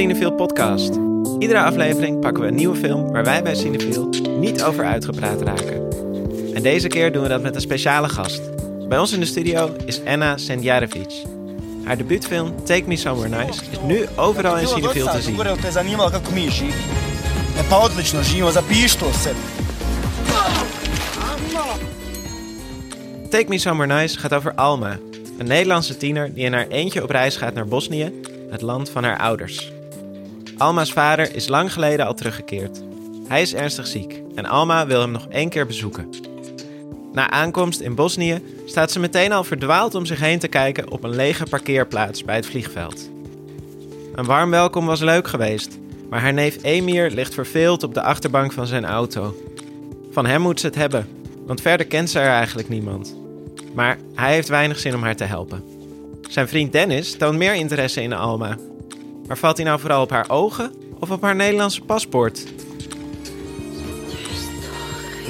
Cinefield podcast. Iedere aflevering pakken we een nieuwe film waar wij bij Cinefield niet over uitgepraat raken. En deze keer doen we dat met een speciale gast. Bij ons in de studio is Anna Sendjarevic. Haar debuutfilm Take Me Somewhere Nice is nu overal in Cinefield te zien. E pa odlično živimo, zapiši to se. Take Me Somewhere Nice gaat over Alma, een Nederlandse tiener die in haar eentje op reis gaat naar Bosnië, het land van haar ouders. Alma's vader is lang geleden al teruggekeerd. Hij is ernstig ziek en Alma wil hem nog één keer bezoeken. Na aankomst in Bosnië staat ze meteen al verdwaald om zich heen te kijken op een lege parkeerplaats bij het vliegveld. Een warm welkom was leuk geweest, maar haar neef Emir ligt verveeld op de achterbank van zijn auto. Van hem moet ze het hebben, want verder kent ze er eigenlijk niemand. Maar hij heeft weinig zin om haar te helpen. Zijn vriend Dennis toont meer interesse in Alma. Maar valt hij nou vooral op haar ogen of op haar Nederlandse paspoort?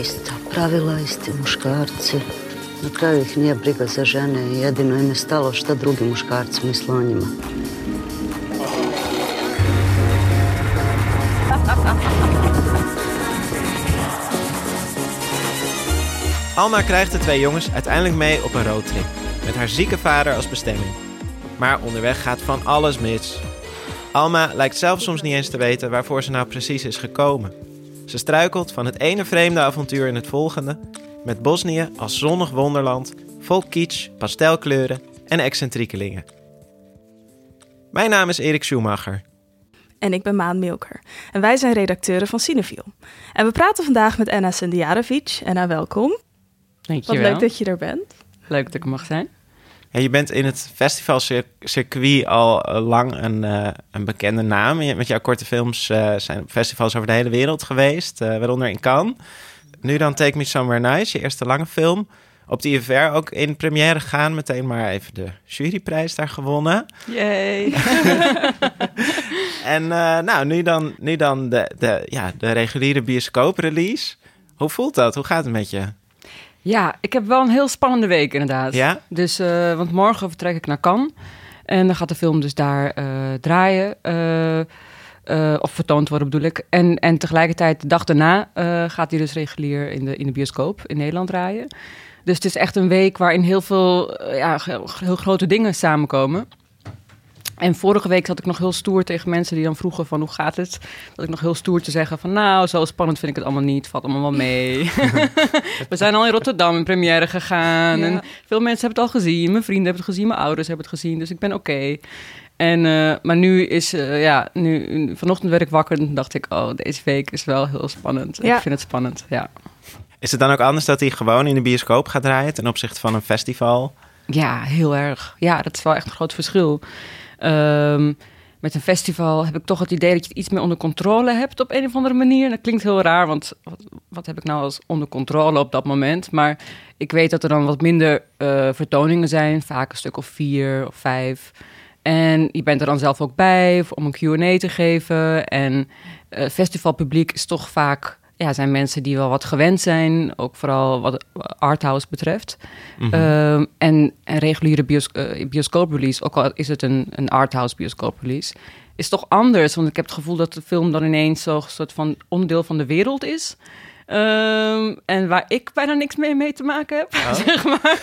Ista pravila, isti muškarci. Na kraju ih nije briga za žene i jedino im je stalo šta drugi muškarci misle o njima. Alma krijgt de twee jongens uiteindelijk mee op een roadtrip. Met haar zieke vader als bestemming. Maar onderweg gaat van alles mis. Alma lijkt zelf soms niet eens te weten waarvoor ze nou precies is gekomen. Ze struikelt van het ene vreemde avontuur in het volgende. Met Bosnië als zonnig wonderland, vol kitsch, pastelkleuren en excentriekelingen. Mijn naam is Erik Schumacher. En ik ben Maan Milker. En wij zijn redacteuren van Cinefiel. En we praten vandaag met Anna Sendiarovic. Anna, welkom. Wat Dankjewel. leuk dat je er bent. Leuk dat ik er mag zijn. Ja, je bent in het festivalcircuit al eh, lang een, eh, een bekende naam. Met jouw korte films eh, zijn festivals over de hele wereld geweest, eh, waaronder in Cannes. Nu dan Take Me Somewhere Nice, je eerste lange film. Op de IFR ook in première gegaan, meteen maar even de juryprijs daar gewonnen. Yay. En nou, nu dan, nu dan de, de, ja, de reguliere bioscooprelease. Hoe voelt dat? Hoe gaat het met je? Ja, ik heb wel een heel spannende week inderdaad. Ja? Dus, eh, want morgen vertrek ik naar Cannes. En dan gaat de film dus daar eh, draaien. eh, of vertoond worden bedoel ik. En, en tegelijkertijd de dag daarna gaat hij dus regulier in de, in de bioscoop in Nederland draaien. Dus het is echt een week waarin heel veel ja, heel grote dingen samenkomen. En vorige week zat ik nog heel stoer tegen mensen die dan vroegen van hoe gaat het? Dat ik nog heel stoer te zeggen van nou, zo spannend vind ik het allemaal niet. Valt allemaal wel mee. We zijn al in Rotterdam in première gegaan. Ja. En veel mensen hebben het al gezien. Mijn vrienden hebben het gezien, mijn ouders hebben het gezien. Dus ik ben oké. En, eh, maar nu is, eh, ja, nu, vanochtend werd ik wakker en dacht ik, oh, deze week is wel heel spannend. Ja. Ik vind het spannend, ja. Is het dan ook anders dat hij gewoon in de bioscoop gaat draaien ten opzichte van een festival? Ja, heel erg. Ja, dat is wel echt een groot verschil. Ehm, met een festival heb ik toch het idee dat je het iets meer onder controle hebt op een of andere manier. Dat klinkt heel raar, want wat, heb ik nou als onder controle op dat moment? Maar ik weet dat er dan wat minder eh, vertoningen zijn, vaak een stuk of vier of vijf. En je bent er dan zelf ook bij om een Q&A te geven. En eh festivalpubliek is toch vaak... Ja, zijn mensen die wel wat gewend zijn, ook vooral wat arthouse betreft. Ehm, en een reguliere eh, bioscooprelease, ook al is het een, een arthouse bioscooprelease, is toch anders. Want ik heb het gevoel dat de film dan ineens zo'n soort van onderdeel van de wereld is. Ehm, en waar ik bijna niks mee, mee te maken heb, zeg maar.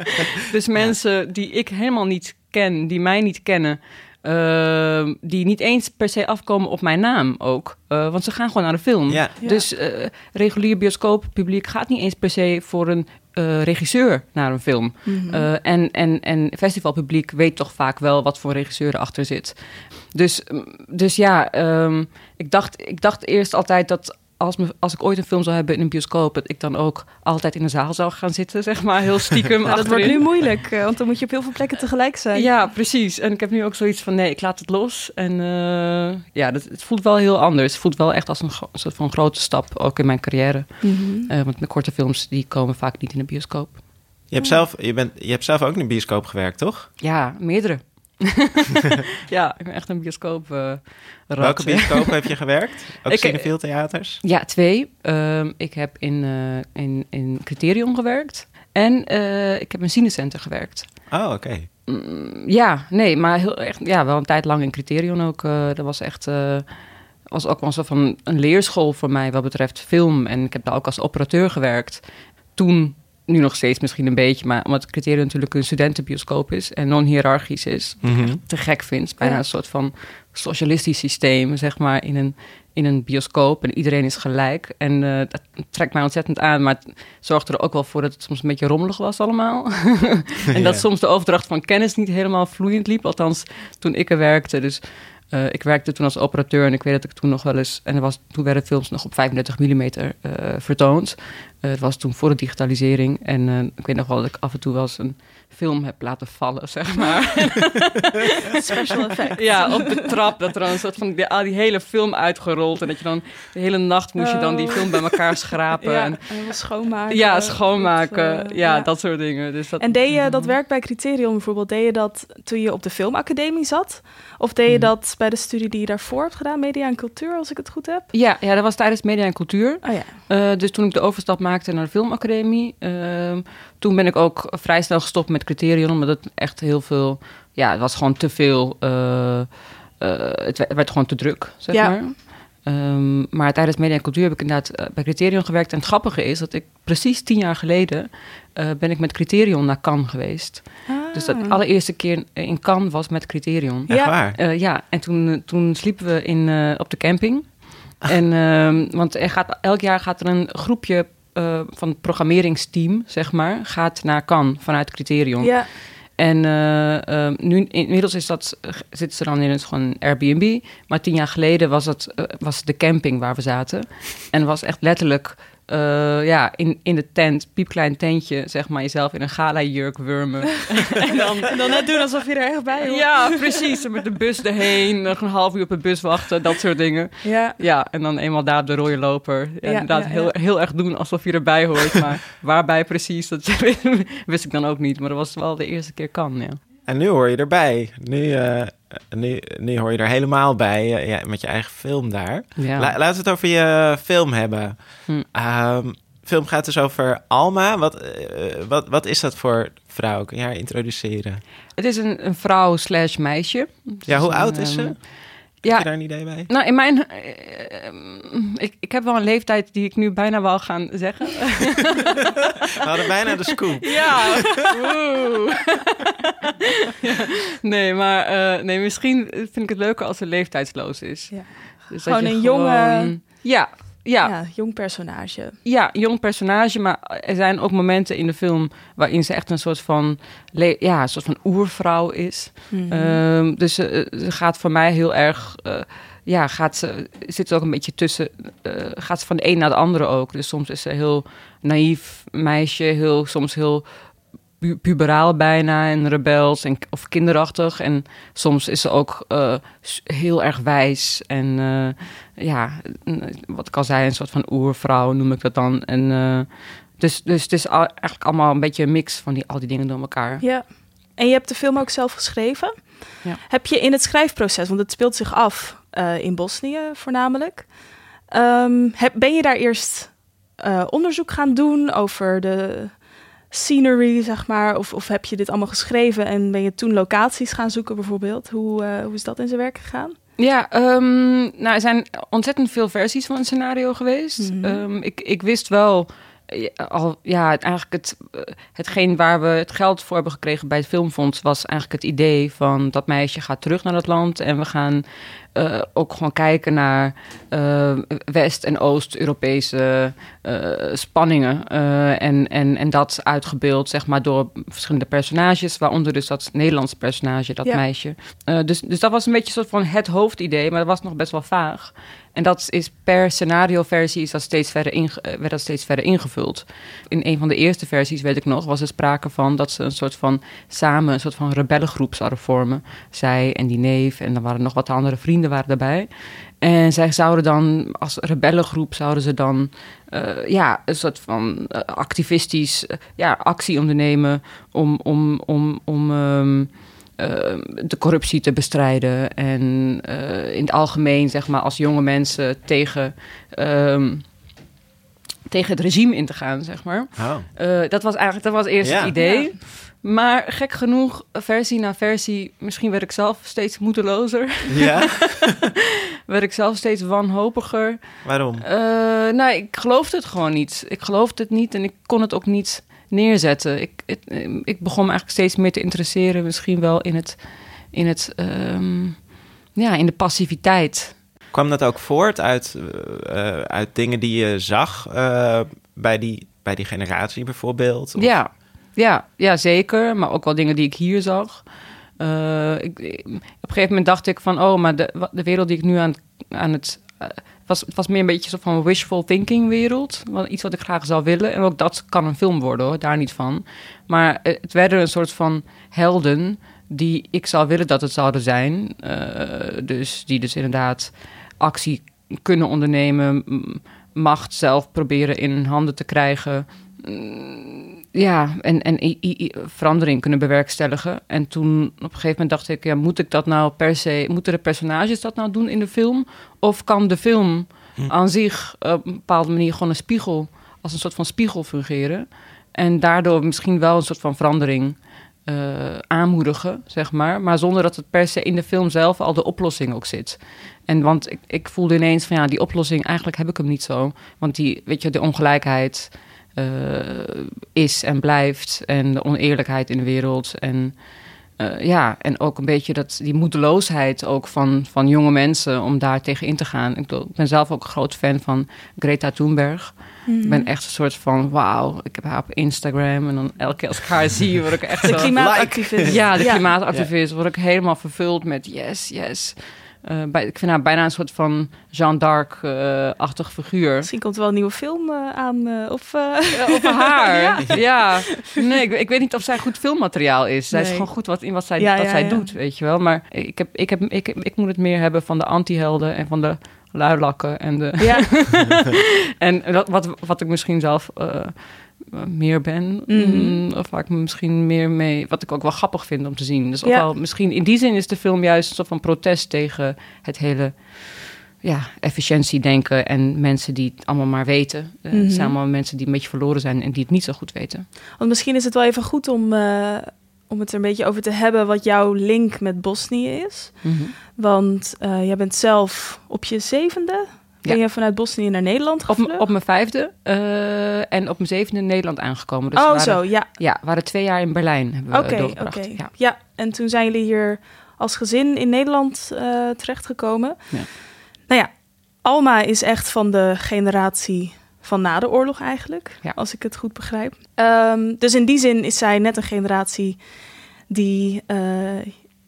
dus mensen die ik helemaal niet ken, die mij niet kennen, ehm, die niet eens per se afkomen op mijn naam ook. Eh, want ze gaan gewoon naar de film. Ja. Ja. Dus eh, regulier bioscooppubliek gaat niet eens per se voor een eh, regisseur naar een film. Mhm. Eh, en, en, en festivalpubliek weet toch vaak wel wat voor regisseur erachter zit. Dus, mm, dus ja, ehm, ik, dacht, ik dacht eerst altijd dat als, me, als ik ooit een film zou hebben in een bioscoop... dat ik dan ook altijd in een zaal zou gaan zitten, zeg maar. Heel stiekem Nou, dat wordt nu moeilijk, eh, want dan moet je op heel veel plekken tegelijk zijn. Ja, precies. En ik heb nu ook zoiets van, nee, ik laat het los. En eh, ja, dat, het voelt wel heel anders. Het voelt wel echt als een soort van grote stap, ook in mijn carrière. Mhm. Eh, want mijn korte films, die komen vaak niet in de bioscoop. Je hebt zelf, je bent, je hebt zelf ook in de bioscoop gewerkt, toch? Ja, meerdere. ja, ik ben echt een bioscoop eh rat. Welke bioscoop heb je gewerkt? Ook Ik- Cineville Theaters? Ja, twee. Ehm, ik heb in, eh, in, in Criterion gewerkt. En eh, ik heb in Cinecenter gewerkt. Oh, oké. mm, ja, nee, maar heel, echt, ja, wel een tijd lang in Criterion ook. eh, dat was echt... eh, was ook wel een soort van een leerschool voor mij wat betreft film. En ik heb daar ook als operateur gewerkt. Toen, nu nog steeds misschien een beetje, maar omdat Criterion natuurlijk een studentenbioscoop is en non-hierarchisch is, Mhm. te gek vind. Bijna Ja. een soort van socialistisch systeem, zeg maar, in een, in een bioscoop. En iedereen is gelijk. En eh, dat trekt mij ontzettend aan. Maar het zorgde er ook wel voor dat het soms een beetje rommelig was allemaal. en dat soms de overdracht van kennis niet helemaal vloeiend liep. Althans, toen ik er werkte. Dus eh, ik werkte toen als operateur en ik weet dat ik toen nog wel eens... En er was, toen werden films nog op 35 mm eh, vertoond. Eh, het was toen voor de digitalisering. En eh, ik weet nog wel dat ik af en toe wel eens een film heb laten vallen, zeg maar. Special effect. Ja, op de trap. Dat er dan een soort van die, al die hele film uitgerold. En dat je dan de hele nacht moest je dan die Oh. film bij elkaar schrapen. Ja, en, schoonmaken. ja, schoonmaken. Dat, eh, ja, dat soort dingen. Dus dat, En deed je dat werk bij Criterion bijvoorbeeld, deed je dat toen je op de filmacademie zat? Of deed je Mhm. dat bij de studie die je daarvoor hebt gedaan, media en cultuur, als ik het goed heb? ja, ja, dat was tijdens media en cultuur. Oh ja. Dus toen ik de overstap maakte naar de filmacademie, ehm, toen ben ik ook vrij snel gestopt met criterion, omdat het echt heel veel, ja, het was gewoon te veel, eh, eh, het werd- gewoon te druk, zeg Ja. maar. Ehm, maar tijdens media en cultuur heb ik inderdaad eh, bij Criterion gewerkt. En het grappige is dat ik precies tien jaar geleden eh, ben ik met Criterion naar Cannes geweest. Dus dat Ah. allereerste keer in Cannes was met Criterion. Echt Ja. waar? Eh, ja, en toen, toen sliepen we in, eh, op de camping. En, ehm, want er gaat, elk jaar gaat er een groepje eh, van het programmeringsteam, zeg maar, gaat naar Cannes vanuit Criterion. Ja, En eh, ehm, nu, inmiddels is dat, eh, zitten ze dan in een gewoon Airbnb. Maar tien jaar geleden was het eh, was de camping waar we zaten. En het was echt letterlijk eh, ja, in, in de tent, piepklein tentje, zeg maar, jezelf in een gala-jurk wurmen. en dan, en dan net doen alsof je er echt bij hoort. ja, precies. En Met de bus erheen, nog een half uur op de bus wachten, dat soort dingen. Ja. Ja, en dan eenmaal daar op de rode loper. Ja, inderdaad, ja, heel, heel erg doen alsof je erbij hoort. Maar waarbij precies, dat wist ik dan ook niet. Maar dat was wel de eerste keer kan, ja. En nu hoor je erbij. Nu, eh, nu, nu hoor je er helemaal bij eh, ja, met je eigen film daar. ja. La- laten we het over je film hebben. Hm. Ehm, film gaat dus over Alma. Wat, eh, wat, wat is dat voor vrouw? Kun je haar introduceren? Het is een, een vrouw slash meisje. Ja, hoe een, oud is ze? Ehm, Heb Ja, je daar een idee bij? nou in mijn... eh, ik, ik heb wel een leeftijd die ik nu bijna wel gaan zeggen. We hadden bijna de scoop. Ja. Oeh. Ja. Nee, maar eh, nee, misschien vind ik het leuker als ze leeftijdsloos is. Ja. Dus Gewoon dat je een jonge- gewoon- Ja, ja, Ja, jong personage. ja, jong personage, maar er zijn ook momenten in de film waarin ze echt een soort van, ja, een soort van oervrouw is. Mhm. Ehm, dus eh, ze gaat voor mij heel erg, eh, ja, gaat ze, zit ook een beetje tussen, eh, gaat ze van de een naar de andere ook. Dus soms is ze heel naïef meisje, heel, soms heel pu- puberaal bijna en rebels en, of kinderachtig. En soms is ze ook eh, heel erg wijs en eh, ja, wat ik al zei, een soort van oervrouw noem ik dat dan. En, eh, dus, dus het is al- eigenlijk allemaal een beetje een mix van die, al die dingen door elkaar. Ja. En je hebt de film ook zelf geschreven. Ja. Heb je in het schrijfproces, want het speelt zich af in Bosnië voornamelijk. ehm, heb, ben je daar eerst onderzoek gaan doen over de scenery, zeg maar? Of, of heb je dit allemaal geschreven en ben je toen locaties gaan zoeken bijvoorbeeld? Hoe, eh, hoe is dat in zijn werk gegaan? Ja, ehm, nou, er zijn ontzettend veel versies van het scenario geweest. Mhm. Ehm, ik, ik wist wel al, ja, het, eigenlijk het, eh, hetgeen waar we het geld voor hebben gekregen bij het Filmfonds was eigenlijk het idee van dat meisje gaat terug naar dat land en we gaan eh, ook gewoon kijken naar eh, West- en Oost-Europese eh, spanningen. eh, en, en, en dat uitgebeeld, zeg maar, door verschillende personages, waaronder dus dat Nederlandse personage, dat Ja. meisje. Eh, dus, dus dat was een beetje een soort van het hoofdidee, maar dat was nog best wel vaag. En dat is per scenario-versie is dat steeds verder eh, werd dat steeds verder ingevuld. In een van de eerste versies, weet ik nog, was er sprake van dat ze een soort van samen een soort van rebellengroep zouden vormen. Zij en die neef en dan waren nog wat andere vrienden waren daarbij. En zij zouden dan als rebellengroep zouden ze dan eh, ja, een soort van eh, activistisch ja, actie ondernemen om, om, om, om ehm, eh, de corruptie te bestrijden. En eh, in het algemeen, zeg maar, als jonge mensen tegen, ehm, tegen het regime in te gaan, zeg maar. Oh. Eh, dat was eigenlijk dat was eerst Ja. het idee. Maar gek genoeg, versie na versie, misschien werd ik zelf steeds moedelozer. Ja? werd ik zelf steeds wanhopiger. Waarom? Eh, nou, ik geloofde het gewoon niet. Ik geloofde het niet en ik kon het ook niet neerzetten. Ik, eh, ik begon me eigenlijk steeds meer te interesseren, misschien wel in het, in het, ehm, ja, in de passiviteit. Kwam dat ook voort uit, eh, eh, uit dingen die je zag eh, bij, die, bij die generatie bijvoorbeeld? Of- Ja, ja, ja, zeker. Maar ook wel dingen die ik hier zag. Ik, ik- op een gegeven moment dacht ik van... oh, maar de, de wereld die ik nu aan, aan het... was, het was meer een beetje zo van wishful thinking wereld. Iets wat ik graag zou willen. En ook dat kan een film worden, hoor. Daar niet van. Maar eh, het werden een soort van helden... die ik zou willen dat het zouden zijn. Eh, dus die dus inderdaad actie kunnen ondernemen... macht zelf proberen in handen te krijgen... Mm, ja, en, en i- i- i- verandering kunnen bewerkstelligen. En toen op een gegeven moment dacht ik, ja, moet ik dat nou per se, moeten de personages dat nou doen in de film? Of kan de film aan zich op een bepaalde manier gewoon een spiegel, als een soort van spiegel fungeren? En daardoor misschien wel een soort van verandering eh, aanmoedigen, zeg maar. Maar zonder dat het per se in de film zelf al de oplossing ook zit. En want ik, ik voelde ineens van ja, die oplossing, eigenlijk heb ik hem niet zo. Want die, weet je, de ongelijkheid eh, is en blijft. En de oneerlijkheid in de wereld. En eh, ja, en ook een beetje dat, die moedeloosheid ook van, van jonge mensen om daar tegen in te gaan. Ik, bedoel, ik ben zelf ook een groot fan van Greta Thunberg. Ik ben echt een soort van, wauw, ik heb haar op Instagram. En dan elke keer als ik haar zie, word ik echt De zo... klimaatactivist. Ja, de klimaatactivist word ik helemaal vervuld met yes, yes. Eh, bij, ik vind haar bijna een soort van Jeanne d'Arc-achtig figuur. Misschien komt er wel een nieuwe film eh, aan. eh, of, eh, over haar. Ja. ja. Nee, ik, ik weet niet of zij goed filmmateriaal is. Zij is gewoon goed wat, in wat zij, Ja, wat ja, zij doet, weet je wel. Maar ik, heb, ik, heb, ik, ik moet het meer hebben van de anti-helden en van de luilakken. En, de, ja. en wat, wat, wat ik misschien zelf eh, meer ben. Mhm. Mm, Of waar ik me misschien meer mee... Wat ik ook wel grappig vind om te zien. Dus ook Ja. wel, misschien in die zin is de film juist een soort van protest tegen het hele... Ja, efficiëntiedenken en mensen die het allemaal maar weten. Eh, Het Mhm. zijn allemaal mensen die een beetje verloren zijn en die het niet zo goed weten. Want misschien is het wel even goed om, eh, om het er een beetje over te hebben wat jouw link met Bosnië is. Want eh, jij bent zelf op je zevende. Ben Ja. je vanuit Bosnië naar Nederland Op, gevlucht? op mijn vijfde eh, en op mijn zevende in Nederland aangekomen. Dus oh, waren, zo, ja. Ja, waren twee jaar in Berlijn hebben we Oké, oké. doorgebracht. Ja. Ja. en toen zijn jullie hier als gezin in Nederland eh, terechtgekomen. Ja. Nou ja, Alma is echt van de generatie van na de oorlog eigenlijk, Ja. als ik het goed begrijp. Ehm, dus in die zin is zij net een generatie die eh,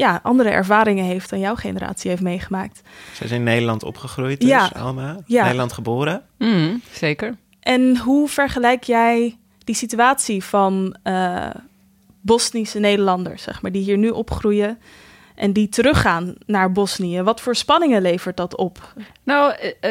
ja, andere ervaringen heeft dan jouw generatie heeft meegemaakt. Ze is in Nederland opgegroeid, dus, Ja. Alma. Ja. Nederland geboren. Mm, zeker. En hoe vergelijk jij die situatie van eh Bosnische Nederlanders, zeg maar, die hier nu opgroeien en die teruggaan naar Bosnië? Wat voor spanningen levert dat op? Nou, eh,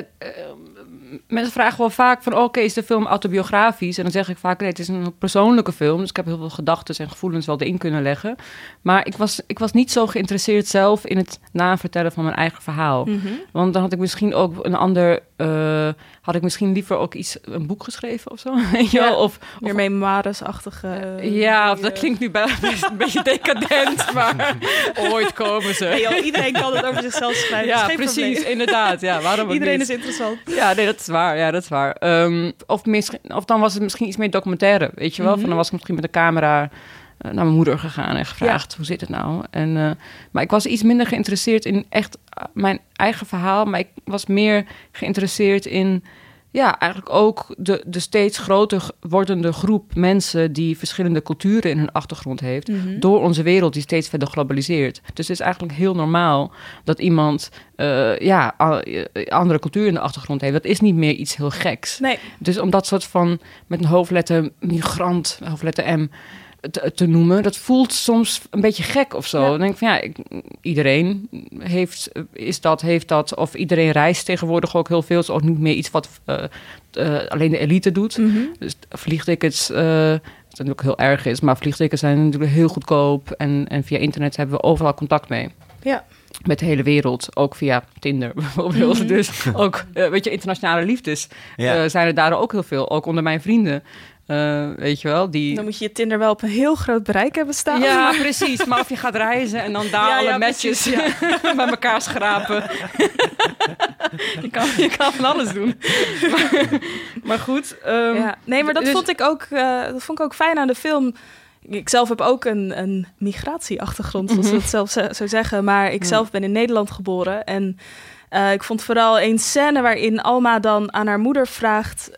mensen vragen wel vaak van... oké, is de film autobiografisch? En dan zeg ik vaak, nee, het is een persoonlijke film. Dus ik heb heel veel gedachten en gevoelens wel erin kunnen leggen. Maar ik was, ik was niet zo geïnteresseerd zelf... in het navertellen van mijn eigen verhaal. Want dan had ik misschien ook een ander... eh, had ik misschien liever ook iets, een boek geschreven of zo. Weet je Ja. wel? Of, Meer memoires-achtige... Ja, of dat eh, klinkt nu bijna best een beetje decadent, maar ooit komen ze. Nee, joh, iedereen kan het over zichzelf schrijven. ja, precies, probleem. inderdaad. Ja, waarom Iedereen niet? is interessant. Ja, nee, dat is waar. Ja, dat is waar. Ehm, of, misschien, of dan was het misschien iets meer documentaire, weet je wel? Mhm. Van dan was ik misschien met de camera eh, naar mijn moeder gegaan en gevraagd, hoe zit het nou? En, eh, maar ik was iets minder geïnteresseerd in echt eh, mijn eigen verhaal, maar ik was meer geïnteresseerd in... Ja, eigenlijk ook de, de steeds groter wordende groep mensen die verschillende culturen in hun achtergrond heeft. Mhm. Door onze wereld die steeds verder globaliseert. Dus het is eigenlijk heel normaal dat iemand eh, ja, eh, andere cultuur in de achtergrond heeft. Dat is niet meer iets heel geks. Nee, Dus om dat soort van met een hoofdletter migrant, hoofdletter M, te, te noemen, dat voelt soms een beetje gek of zo. Ja. Dan denk ik van ja, ik, iedereen heeft, is dat, heeft dat. Of iedereen reist tegenwoordig ook heel veel. Het is ook niet meer iets wat eh, eh, alleen de elite doet. Mhm. Dus vliegtickets, eh wat natuurlijk heel erg is, maar vliegtickets zijn natuurlijk heel goedkoop. En, en via internet hebben we overal contact mee. Ja. met de hele wereld, ook via Tinder bijvoorbeeld. Mhm. Dus ook, weet je, internationale liefdes Ja. eh, zijn er daar ook heel veel. Ook onder mijn vrienden, eh, weet je wel, die... Dan moet je je Tinder wel op een heel groot bereik hebben staan. Ja, precies. Maar of je gaat reizen en dan daar Ja, alle ja, matches precies, bij elkaar schrapen. je, kan, je kan van alles doen. maar, maar goed. ehm, Ja. Nee, maar dat dus- vond ik ook, eh, dat vond ik ook fijn aan de film. Ik zelf heb ook een, een migratieachtergrond, zoals we Mhm. het zelf ze- zo zeggen. Maar ik zelf ben in Nederland geboren. En eh, ik vond vooral een scène waarin Alma dan aan haar moeder vraagt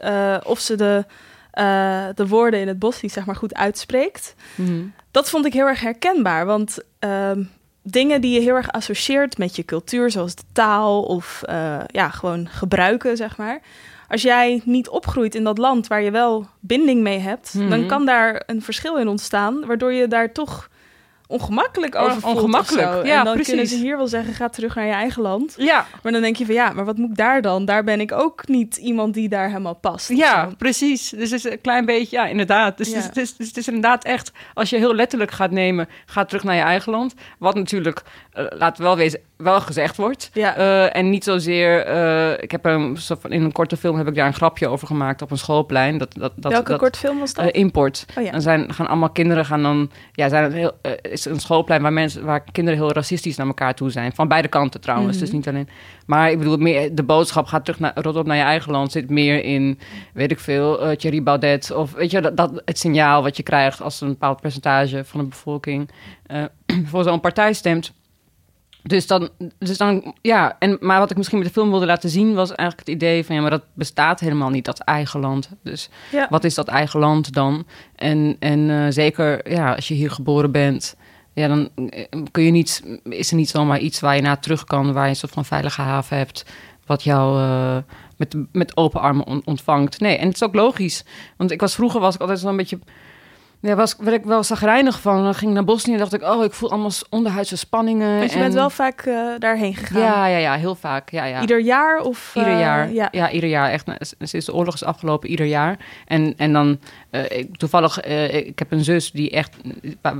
of ze de, eh, de woorden in het Bosnisch zeg maar goed uitspreekt. mhm. Dat vond ik heel erg herkenbaar. Want ehm, dingen die je heel erg associeert met je cultuur, zoals de taal of eh, ja, gewoon gebruiken, zeg maar. Als jij niet opgroeit in dat land waar je wel binding mee hebt, Mhm. dan kan daar een verschil in ontstaan, waardoor je daar toch ongemakkelijk On- over ongemakkelijk, zo. ja, en dan precies. kunnen ze hier wel zeggen, ga terug naar je eigen land. Ja, Maar dan denk je van ja, maar wat moet ik daar dan? Daar ben ik ook niet iemand die daar helemaal past. ja, zo. precies. Dus het is een klein beetje, ja, inderdaad. Dus Ja. Het, is, het, is, dus het is inderdaad echt, als je heel letterlijk gaat nemen, ga terug naar je eigen land. Wat natuurlijk, eh, laten we wel wezen, wel gezegd wordt. Ja. Eh, en niet zozeer, eh, ik heb een, soort van- in een korte film heb ik daar een grapje over gemaakt op een schoolplein. Dat, dat, dat, Welke dat, kort film was dat? Import. Oh ja. Dan zijn, gaan allemaal kinderen gaan dan. Ja, zijn het heel, is een schoolplein waar mensen, waar kinderen heel racistisch naar elkaar toe zijn. Van beide kanten trouwens. Mhm. Dus niet alleen. Maar ik bedoel, meer, de boodschap gaat terug naar rot op naar je eigen land. Zit meer in, weet ik veel, eh Thierry Baudet. Of weet je, dat, dat het signaal wat je krijgt als een bepaald percentage van de bevolking eh, voor zo'n partij stemt. Dus dan, dus dan, ja, en, maar wat ik misschien met de film wilde laten zien was eigenlijk het idee van ja, maar dat bestaat helemaal niet, dat eigen land. Dus Ja. wat is dat eigen land dan? En, en eh, zeker, ja, als je hier geboren bent, ja, dan eh, kun je niet, is er niet zomaar iets waar je naar terug kan, waar je een soort van veilige haven hebt, wat jou eh, met, met open armen on- ontvangt. Nee, en het is ook logisch, want ik was vroeger was ik altijd zo'n beetje. Ja, was, werd ik wel zagrijnig van. Dan ging ik naar Bosnië en dacht ik, oh, ik voel allemaal onderhuidse spanningen. Want je en- bent wel vaak eh, daarheen gegaan. Ja, ja, ja, heel vaak. Ja, ja. Ieder jaar of... Ieder eh, jaar. ja. Ja. ieder jaar. Echt, nou, sinds de oorlog is afgelopen, ieder jaar. En, en dan, eh, ik, toevallig, ik heb een zus die echt,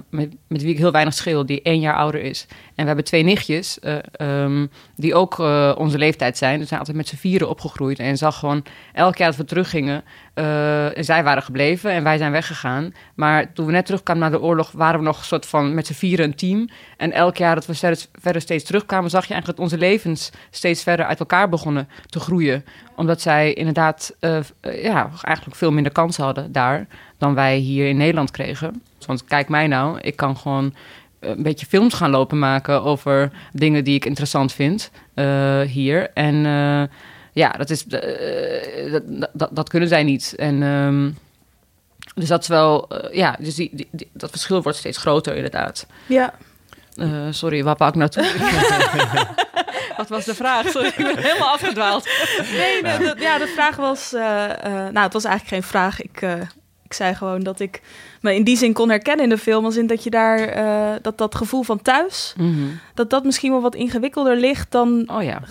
met, met wie ik heel weinig scheel, die één jaar ouder is. En we hebben twee nichtjes, eh, ehm, die ook eh, onze leeftijd zijn. Dus zijn altijd met z'n vieren opgegroeid. En zag gewoon, elk jaar dat we teruggingen, en zij waren gebleven en wij zijn weggegaan. Maar toen we net terugkwamen naar de oorlog, waren we nog een soort van met z'n vieren een team. En elk jaar dat we steeds- verder steeds terugkwamen, zag je eigenlijk dat onze levens steeds verder uit elkaar begonnen te groeien. Omdat zij inderdaad ja, eigenlijk veel minder kansen hadden daar dan wij hier in Nederland kregen. Want kijk mij nou, ik kan gewoon een beetje films gaan lopen maken over dingen die ik interessant vind eh, hier. En eh, ja, dat, is, eh, dat, dat, dat kunnen zij niet. En ehm, dus dat is wel, ja, dus die, die- die- dat verschil wordt steeds groter inderdaad. Ja. Sorry, waar pak ik naartoe? Wat was de vraag? Sorry, ik ben helemaal afgedwaald. Nee, de, de- ja, de vraag was... nou, het was eigenlijk geen vraag. Ik, ik zei gewoon dat ik me in die zin kon herkennen in de film. Als in dat je daar... eh, dat dat gevoel van thuis... dat dat misschien wel wat ingewikkelder ligt dan... Oh ja.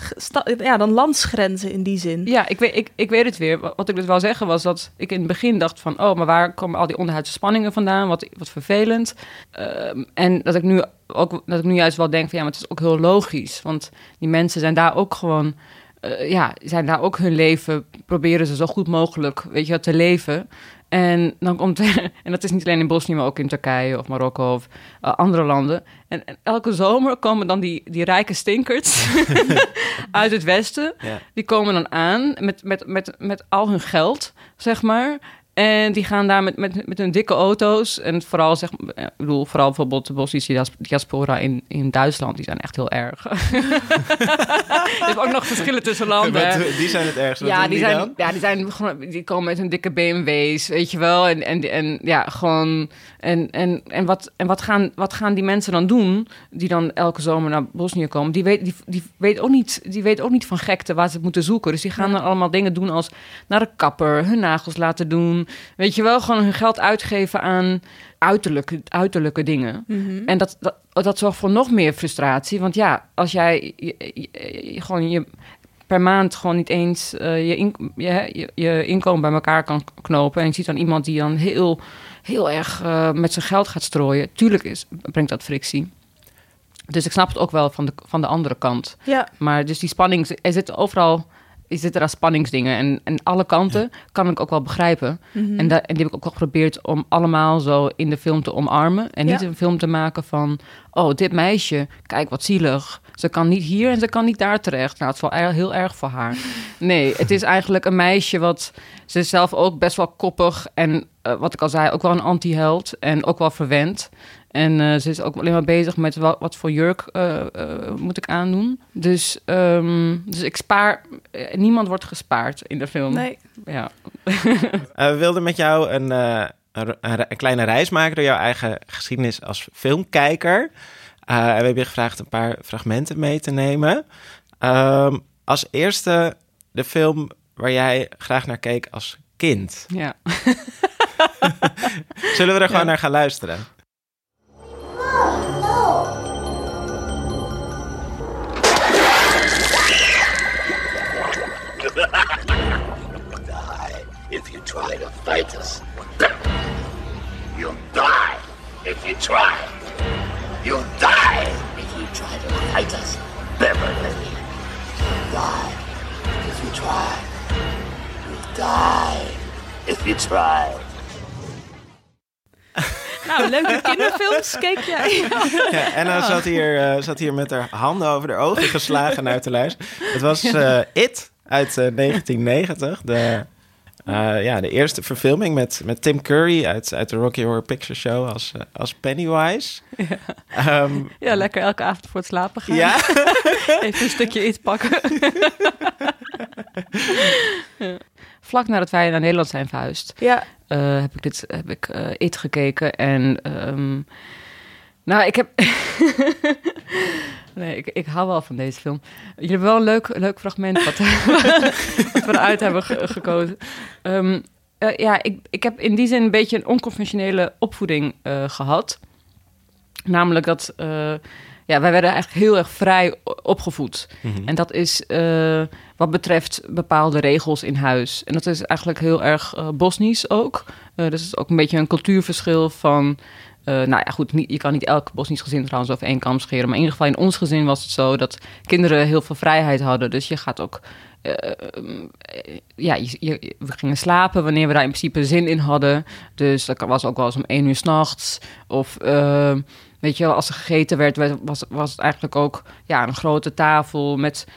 ja, dan landsgrenzen in die zin. Ja, ik weet, ik, ik weet het weer. Wat ik dus wil zeggen was dat ik in het begin dacht van... oh, maar waar komen al die onderhuidse spanningen vandaan? Wat, wat vervelend. Ehm, en dat ik, nu ook, dat ik nu juist wel denk van... ja, maar het is ook heel logisch. Want die mensen zijn daar ook gewoon... eh, ja, zijn daar ook hun leven... proberen ze zo goed mogelijk, weet je, te leven... En dan komt en dat is niet alleen in Bosnië, maar ook in Turkije of Marokko of eh, andere landen. En, en elke zomer komen dan die, die rijke stinkers uit het westen. Ja. Die komen dan aan met, met, met, met al hun geld, zeg maar. En die gaan daar met, met, met hun dikke auto's. En vooral, zeg, eh, ik bedoel, vooral bijvoorbeeld de Bosnische dias- diaspora in, in Duitsland. Die zijn echt heel erg. Je hebt ook nog verschillen tussen landen. die zijn het ergste. Ja, die die zijn, dan? ja, die zijn gewoon, die komen met hun dikke BMW's, weet je wel. En, en, en ja, gewoon. En, en, en, wat, en wat, gaan, wat gaan die mensen dan doen? Die dan elke zomer naar Bosnië komen. Die weet, die, die weet, ook, niet, die weet ook niet van gekte waar ze het moeten zoeken. Dus die gaan dan allemaal dingen doen als naar de kapper, hun nagels laten doen. Weet je wel, gewoon hun geld uitgeven aan uiterlijke, uiterlijke dingen. Mhm. En dat, dat, dat zorgt voor nog meer frustratie. Want ja, als jij je, je- je- gewoon je per maand gewoon niet eens eh, je, in- je, je, inkomen bij elkaar kan knopen. En je ziet dan iemand die dan heel, heel erg eh, met zijn geld gaat strooien. Tuurlijk is, brengt dat frictie. Dus ik snap het ook wel van de, van de andere kant. Ja, Maar dus die spanning, er zit overal, er zitten daar spanningsdingen. En, en alle kanten kan ik ook wel begrijpen. Mhm. En, da- en die heb ik ook wel geprobeerd om allemaal zo in de film te omarmen. En niet een film te maken van, oh, dit meisje, kijk wat zielig. Ze kan niet hier en ze kan niet daar terecht. Nou, het is wel er- heel erg voor haar. Nee, het is eigenlijk een meisje wat... Ze is zelf ook best wel koppig en eh, wat ik al zei, ook wel een anti-held. En ook wel verwend. En eh, ze is ook alleen maar bezig met wat, wat voor jurk eh, eh, moet ik aandoen. Dus, ehm, dus ik spaar... niemand wordt gespaard in de film. nee. Ja. Eh, we wilden met jou een, eh, een, een- kleine reis maken door jouw eigen geschiedenis als filmkijker. Eh, en we hebben je gevraagd een paar fragmenten mee te nemen. Ehm, als eerste de film waar jij graag naar keek als kind. ja. Zullen we er gewoon Ja. naar gaan luisteren? Try to fight us. You'll die if you try. You'll die if you try to fight us, Beverly. You'll die if you try. You'll die if you try. Nou, leuke kinderfilms keek jij. Ja, en dan zat hier, eh, zat hier met haar handen over de ogen geslagen naar te luisteren. Het was eh, It uit eh, 1990. De, eh, ja, de eerste verfilming met, met Tim Curry uit, uit de Rocky Horror Picture Show als, eh, als Pennywise. Ja. Ja, lekker elke avond voor het slapen gaan. ja. Even een stukje iets pakken. Ja. Vlak nadat wij naar Nederland zijn verhuisd, Ja, eh, heb ik dit heb ik eh, It gekeken en ehm, nou, ik heb nee, ik, ik hou wel van deze film. Jullie hebben wel een leuk, leuk fragment wat, wat we eruit hebben ge- gekozen. Ehm, eh, ja, ik, ik heb in die zin een beetje een onconventionele opvoeding eh, gehad. Namelijk dat eh, ja, wij werden eigenlijk heel erg vrij opgevoed. En dat is wat betreft bepaalde regels in huis. En dat is eigenlijk heel erg Bosnisch ook. Dus het is ook een beetje een cultuurverschil van... eh, nou ja, goed, je kan niet elk Bosnisch gezin trouwens over één kam scheren. Maar in ieder geval in ons gezin was het zo dat kinderen heel veel vrijheid hadden. Dus je gaat ook... eh, ja, je, we gingen slapen wanneer we daar in principe zin in hadden. Dus dat was ook wel eens om één uur s'nachts. Of... eh, Weet je als er gegeten werd, was, was het eigenlijk ook ja, een grote tafel met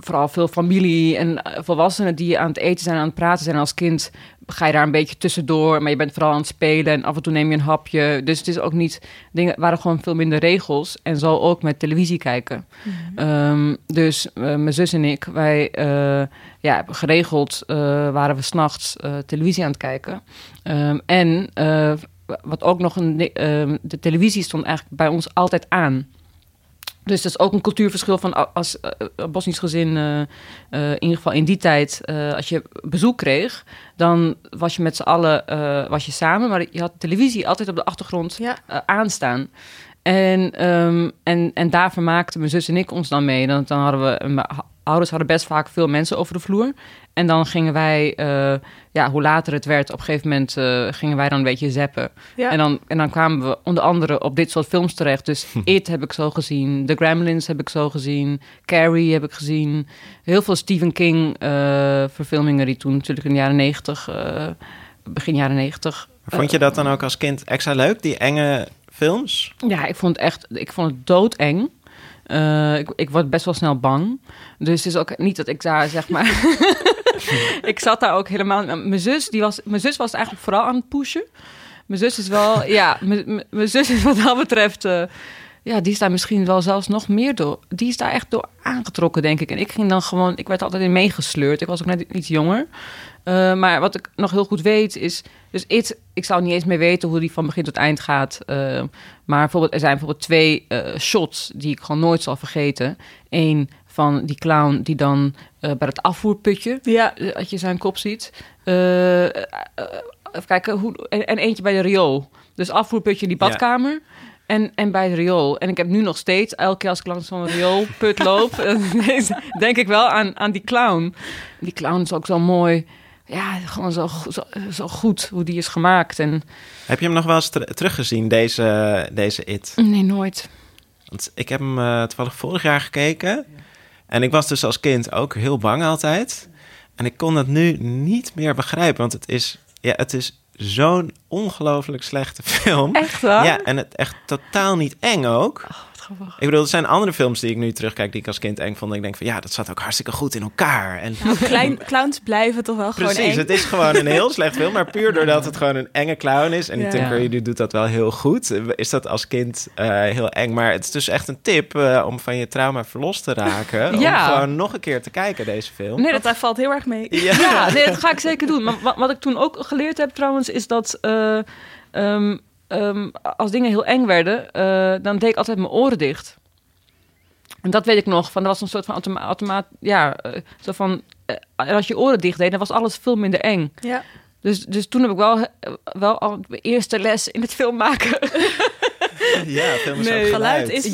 vooral veel familie en volwassenen die aan het eten zijn, aan het praten zijn. Als kind ga je daar een beetje tussendoor, maar je bent vooral aan het spelen en af en toe neem je een hapje. Dus het is ook niet, dingen waren gewoon veel minder regels. En zo ook met televisie kijken. Ehm, dus eh, mijn zus en ik, wij eh, ja, geregeld eh, waren we s'nachts televisie aan het kijken. Ehm, en wat ook nog een. ehm, de televisie stond eigenlijk bij ons altijd aan. Dus dat is ook een cultuurverschil van als eh, een Bosnisch gezin, eh, eh, in ieder geval in die tijd, eh, als je bezoek kreeg, dan was je met z'n allen eh, was je samen, maar je had televisie altijd op de achtergrond ja. eh, aanstaan. En, ehm, en, en daar vermaakten mijn zus en ik ons dan mee. Dan, dan hadden we, mijn ouders hadden best vaak veel mensen over de vloer. En dan gingen wij, eh, ja, hoe later het werd, op een gegeven moment eh, gingen wij dan een beetje zappen. Ja. En, dan, en dan kwamen we onder andere op dit soort films terecht. Dus It heb ik zo gezien, The Gremlins heb ik zo gezien, Carrie heb ik gezien. Heel veel Stephen King eh, verfilmingen die toen natuurlijk in de jaren negentig, eh, begin jaren negentig Vond je dat dan ook als kind extra leuk, die enge films? Ja, ik vond het echt, ik vond het doodeng. Eh, ik, ik word best wel snel bang. Dus het is ook niet dat ik daar zeg maar. ik zat daar ook helemaal. Mijn zus, die was, mijn zus was eigenlijk vooral aan het pushen. Mijn zus is wel, ja, mijn- zus is wat dat betreft. eh, ja, die is daar misschien wel zelfs nog meer door. Die is daar echt door aangetrokken, denk ik. En ik ging dan gewoon, ik werd altijd in meegesleurd. Ik was ook net iets jonger. Eh, maar wat ik nog heel goed weet is. Dus It, ik zou niet eens meer weten hoe die van begin tot eind gaat. Eh, maar bijvoorbeeld, er zijn bijvoorbeeld twee eh, shots die ik gewoon nooit zal vergeten. Eén van die clown die dan eh, bij het afvoerputje, Ja, als je zijn kop ziet. Even kijken, hoe, en, en eentje bij de riool. Dus afvoerputje in die Ja. badkamer. En, en bij de riool. En ik heb nu nog steeds, elke keer als ik langs zo'n rioolput loop, denk ik wel aan, aan die clown. Die clown is ook zo mooi. Ja, gewoon zo, go- zo, zo goed hoe die is gemaakt. En Heb je hem nog wel eens ter- teruggezien, deze, deze It? nee, nooit. Want ik heb hem eh, toevallig vorig jaar gekeken. En ik was dus als kind ook heel bang altijd. En ik kon dat nu niet meer begrijpen. Want het is, ja, het is zo'n ongelooflijk slechte film. Echt waar? Ja, en het echt totaal niet eng ook. Ik bedoel, er zijn andere films die ik nu terugkijk die ik als kind eng vond. En ik denk van ja, dat zat ook hartstikke goed in elkaar. En Nou, klein, clowns blijven toch wel gewoon Precies, het is gewoon een heel slecht film, maar puur doordat het gewoon een enge clown is. En Ja. Tim Curry die doet dat wel heel goed. Is dat als kind eh, heel eng, maar het is dus echt een tip eh, om van je trauma verlost te raken. Ja. Om gewoon nog een keer te kijken, deze film. Nee, hij valt heel erg mee. Ja. Ja, nee, dat ga ik zeker doen. Maar wat, wat ik toen ook geleerd heb trouwens, is dat eh, ehm, ehm, als dingen heel eng werden, eh, dan deed ik altijd mijn oren dicht. En dat weet ik nog. Van, dat was een soort van automa automaat. Ja, eh, zo van. eh, als je oren dicht deed, dan was alles veel minder eng. Ja. Dus, dus toen heb ik wel, wel al mijn eerste les in het film maken. Ja, film is Nee. Geluid is Ja,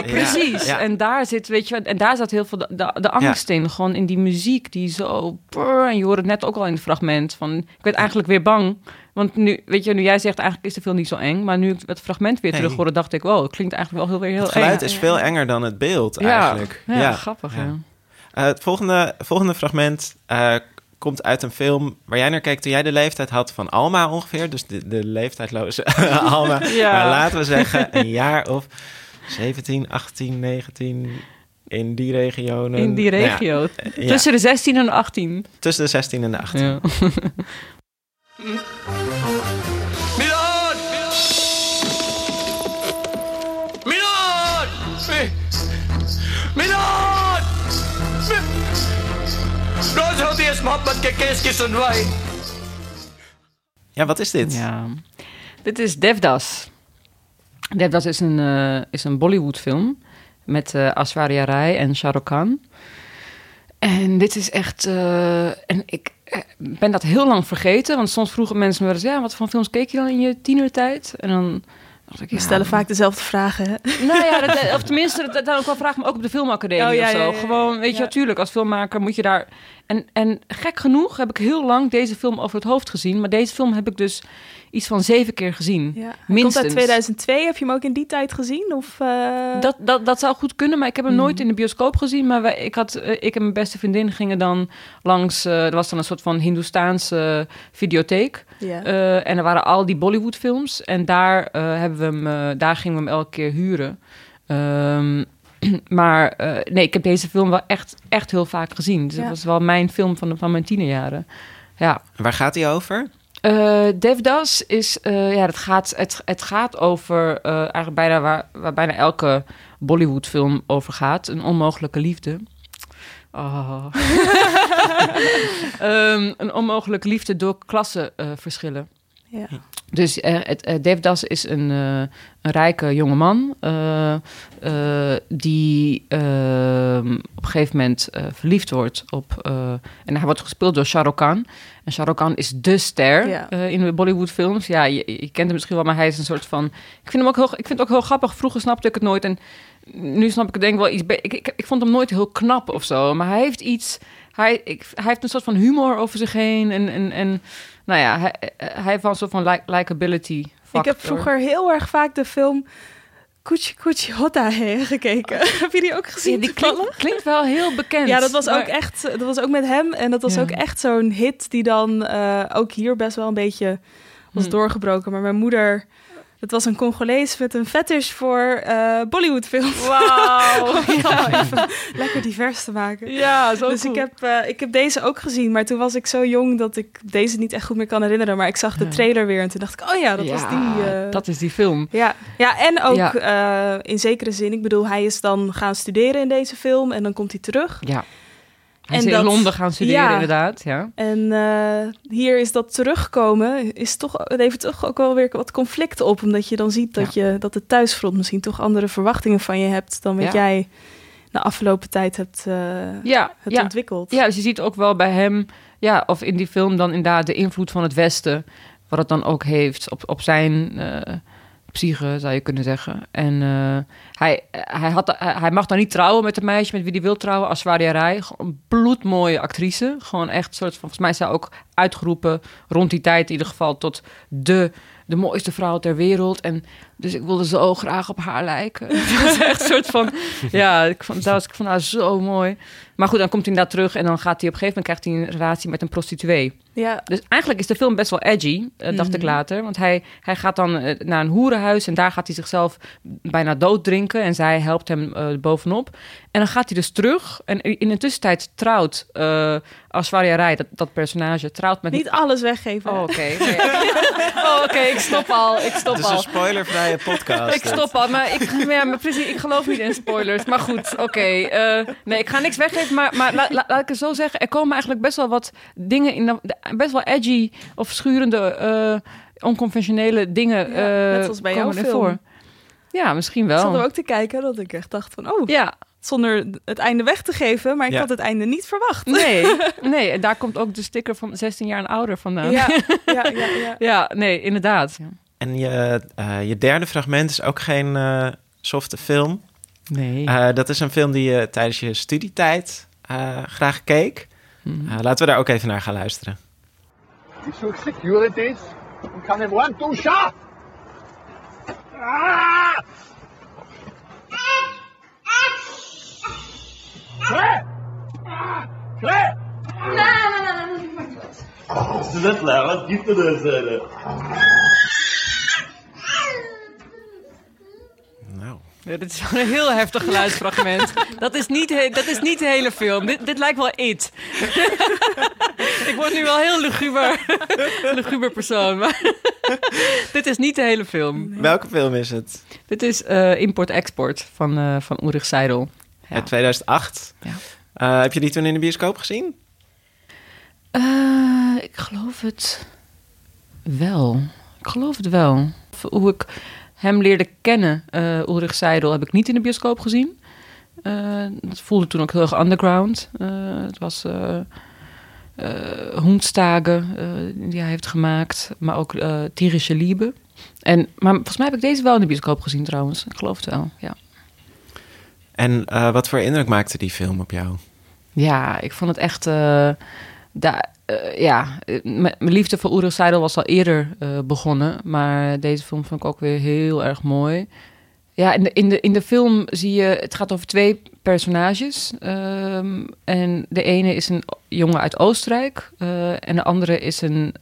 belangrijk. precies. Ja. En daar zit, weet je, en daar zat heel veel de, de, de angst in. Gewoon in die muziek die zo. brrr, en je hoort het net ook al in het fragment. Van, ik werd eigenlijk weer bang. Want nu, weet je, nu jij zegt eigenlijk is de film niet zo eng. Maar nu ik het fragment weer terug hoorde, dacht ik, wow, het klinkt eigenlijk wel heel, weer heel Het geluid eng. is veel enger dan het beeld eigenlijk. Ja, ja, grappig. Eh, het volgende, volgende fragment eh, komt uit een film waar jij naar keek toen jij de leeftijd had van Alma ongeveer. Dus de, de leeftijdloze Alma. Ja. Maar laten we zeggen een jaar of 17, 18, 19 in die regionen. In die Nou ja, regio. ja, Tussen de 16 en de 18. tussen de 16 en de 18. Ja. Milord! Milord! Milord! Nooit had hij eens mat met kekeeskis en wijn. Ja, wat is dit? Ja. Dit is Devdas. Devdas is een, eh, is een Bollywood-film met eh Aishwarya Rai en Shah Rukh Khan. En dit is echt... eh, en ik eh, ben dat heel lang vergeten. Want soms vroegen mensen me wel eens... Ja, wat voor films keek je dan in je tienertijd? En dan ik... Ja, stellen vaak dezelfde vragen. Hè? Nou ja, dat, of tenminste, dat, dat ook wel vraag me ook op de filmacademie Oh, ja, of zo. ja. Gewoon, weet je, natuurlijk, als filmmaker moet je daar... En, en gek genoeg heb ik heel lang deze film over het hoofd gezien. Maar deze film heb ik dus iets van zeven keer gezien. Ja. Minstens. Komt uit 2002. Heb je hem ook in die tijd gezien? Of, eh, Dat, dat, dat zou goed kunnen, maar ik heb hem Mhm. nooit in de bioscoop gezien. Maar wij, ik, had, eh, ik en mijn beste vriendin gingen dan langs... eh, er was dan een soort van Hindoestaanse videotheek. ja. Eh, en er waren al die Bollywood films. En daar, eh, hebben we hem, daar gingen we hem elke keer huren. Ehm, maar eh, nee, ik heb deze film wel echt, echt heel vaak gezien. Dus Ja. dat was wel mijn film van, de, van mijn tienerjaren. Ja. Waar gaat hij over? Eh, Devdas is, eh, ja, het gaat, het, het gaat over eh, eigenlijk bijna waar, waar bijna elke Bollywood film over gaat. Een onmogelijke liefde. Oh. Ehm, een onmogelijke liefde door klassenverschillen. Ja. Dus het, eh, Devdas is een, eh, een rijke jongeman die ehm, op een gegeven moment verliefd wordt op... en hij wordt gespeeld door Shah Rukh Khan. En Shah Rukh Khan is de ster Ja. in de Bollywood-films. Ja, je, je kent hem misschien wel, maar hij is een soort van... Ik vind hem ook heel, ik vind het ook heel grappig. Vroeger snapte ik het nooit en nu snap ik het denk ik wel iets... Ik, ik, ik vond hem nooit heel knap of zo, maar hij heeft iets... Hij, ik, hij heeft een soort van humor over zich heen en... en, en nou ja, hij, wel een soort van like, likability factor. Ik heb vroeger heel erg vaak de film Kuchi Kuchi Hotta gekeken. heb je die ook gezien? Ja, die klinkt, wel heel bekend. Ja, dat was maar- ook echt. Dat was ook met hem. En dat was Ja. ook echt zo'n hit die dan eh, ook hier best wel een beetje was Hm. doorgebroken. Maar mijn moeder, dat was een Congolees met een fetish voor eh Bollywoodfilms. Wauw. ja, even lekker divers te maken. Ja, zo dus cool. ik heb, eh, ik heb deze ook gezien, maar toen was ik zo jong dat ik deze niet echt goed meer kan herinneren. Maar ik zag de trailer weer en toen dacht ik, oh ja, dat was die. eh, Dat is die film. ja. ja, en ook Ja. eh, in zekere zin. Ik bedoel, hij is dan gaan studeren in deze film en dan komt hij terug. Ja. Hij En is in dat- Londen gaan studeren, ja. inderdaad. Ja. En eh, hier is dat terugkomen, is toch, het heeft toch ook wel weer wat conflict op. Omdat je dan ziet dat, je, dat het thuisfront misschien toch andere verwachtingen van je hebt dan wat jij de afgelopen tijd hebt, eh, Ja, hebt ja. ontwikkeld. ja, dus je ziet ook wel bij hem... Ja, of in die film dan inderdaad de invloed van het Westen... wat het dan ook heeft op, op zijn eh, psyche, zou je kunnen zeggen. En eh, hij, hij, had, hij, mag dan niet trouwen met een meisje met wie hij wil trouwen... Aishwarya Rai, een bloedmooie actrice. Gewoon echt soort van... Volgens mij is zij ook uitgeroepen rond die tijd in ieder geval... tot de de mooiste vrouw ter wereld. En dus ik wilde zo graag op haar lijken. Het was echt een soort van, ja, ik vond, dat was, ik vond haar zo mooi. Maar goed, dan komt hij inderdaad terug en dan gaat hij op een gegeven moment krijgt hij een relatie met een prostituee. Ja, Dus eigenlijk is de film best wel edgy, eh, dacht ik later. Want hij, hij gaat dan eh, naar een hoerenhuis en daar gaat hij zichzelf bijna dood drinken. En zij helpt hem eh, bovenop. En dan gaat hij dus terug. En in de tussentijd trouwt uh, Aswarya Rai, dat, dat personage, trouwt met... niet alles weggeven. Oh, oké. Nee. oh, oké, ik stop al. Ik stop Het is al. Podcast. Ik stop al, maar ik, ja, maar precies, ik geloof niet in spoilers. Maar goed, oké. eh, nee, ik ga niks weggeven, maar, maar la- la- laat ik het zo zeggen. Er komen eigenlijk best wel wat dingen in, best wel edgy of schurende, eh, onconventionele dingen. Ja, eh, net zoals bij er film. voor. Ja, misschien Ik zat wel. er ook te kijken dat ik echt dacht van, oh, Ja, zonder het einde weg te geven, maar ik Ja. had het einde niet verwacht. nee, nee. En daar komt ook de sticker van 16 jaar en ouder vandaan. Ja, ja, ja, ja. Ja, nee, inderdaad. En je, eh, je derde fragment is ook geen eh, softe film. Nee. Eh, dat is een film die je tijdens je studietijd eh, graag keek. Mhm. Eh, laten we daar ook even naar gaan luisteren. Ik zoek securities und kann im Wand duschen. Ah! Claire! Ah! Claire! Als ze net lachen, gibt er Nou, Ja, dit is een heel heftig geluidsfragment. Dat is niet, he- dat is niet de hele film. Dit, dit lijkt wel It. ik word nu wel heel luguber, luguber persoon. Maar dit is niet de hele film. welke film is het? Dit is eh, Import-Export van, eh van Ulrich Seidel. Ja. Uit 2008. Ja. Eh, heb je die toen in de bioscoop gezien? Eh, ik geloof het wel. Ik geloof het wel. Hoe ik hem leerde kennen, eh Ulrich Seidel, heb ik niet in de bioscoop gezien. Eh, dat voelde toen ook heel erg underground. Eh, het was Hoenstage, eh, die hij heeft gemaakt, maar ook Tierische Liebe. En, maar volgens mij heb ik deze wel in de bioscoop gezien trouwens. Ik geloof het wel, ja. En wat voor indruk maakte die film op jou? Ja, ik vond het echt. Daar, eh, ja, eh, mijn liefde voor Ulrich Seidel was al eerder eh, begonnen. Maar deze film vond ik ook weer heel erg mooi. Ja, in de, in, de, in de film zie je. Het gaat over twee personages. ehm, en de ene is een jongen uit Oostenrijk. en de andere is een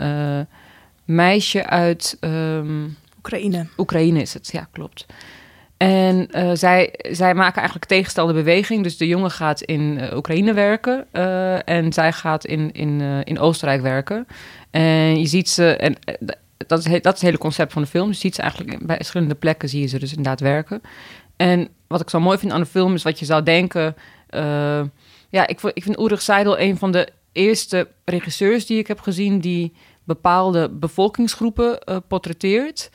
meisje uit. ehm, Oekraïne. Oekraïne is het, ja, klopt. En eh, zij, zij maken eigenlijk tegenstelde beweging. Dus de jongen gaat in eh, Oekraïne werken eh, en zij gaat in, in, in Oostenrijk werken. En je ziet ze, en dat is, dat is het hele concept van de film. Je ziet ze eigenlijk bij verschillende plekken, zie je ze dus inderdaad werken. En wat ik zo mooi vind aan de film is wat je zou denken. ja, ik, ik vind Ulrich Seidel een van de eerste regisseurs die ik heb gezien die bepaalde bevolkingsgroepen portretteert.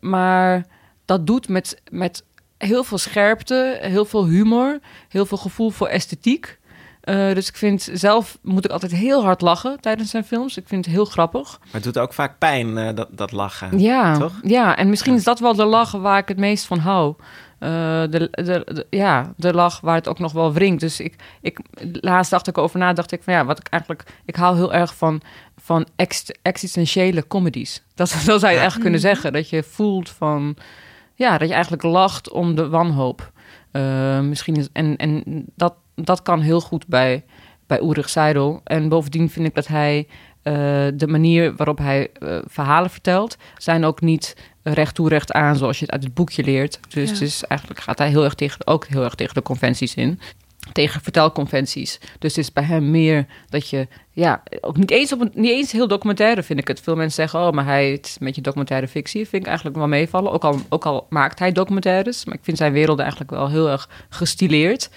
Maar dat doet met, met heel veel scherpte, heel veel humor, heel veel gevoel voor esthetiek. Eh, dus ik vind zelf moet ik altijd heel hard lachen tijdens zijn films. Ik vind het heel grappig. Maar het doet ook vaak pijn, eh, dat, dat lachen. Ja, Toch? ja, en misschien is dat wel de lach waar ik het meest van hou. Eh, de, de, de- ja, de lach waar het ook nog wel wringt. Dus ik, ik, laatst dacht ik over na, dacht ik van ja, wat ik eigenlijk, ik hou heel erg van, van ex- existentiële comedies. Dat, dat zou je eigenlijk kunnen zeggen. Dat je voelt van, ja, dat je eigenlijk lacht om de wanhoop. Eh, misschien is, en en dat, dat kan heel goed bij, bij Ulrich Seidel. En bovendien vind ik dat hij eh, de manier waarop hij eh, verhalen vertelt, zijn ook niet recht toe recht aan zoals je het uit het boekje leert. Dus Ja. het is eigenlijk gaat hij heel erg tegen, ook heel erg tegen de conventies in. Tegen vertelconventies. Dus het is bij hem meer dat je, ja, ook niet eens, op een, niet eens heel documentaire vind ik het. Veel mensen zeggen, oh, maar hij het is een beetje documentaire fictie. Vind ik eigenlijk wel meevallen. Ook al, ook al maakt hij documentaires, maar ik vind zijn werelden eigenlijk wel heel erg gestileerd.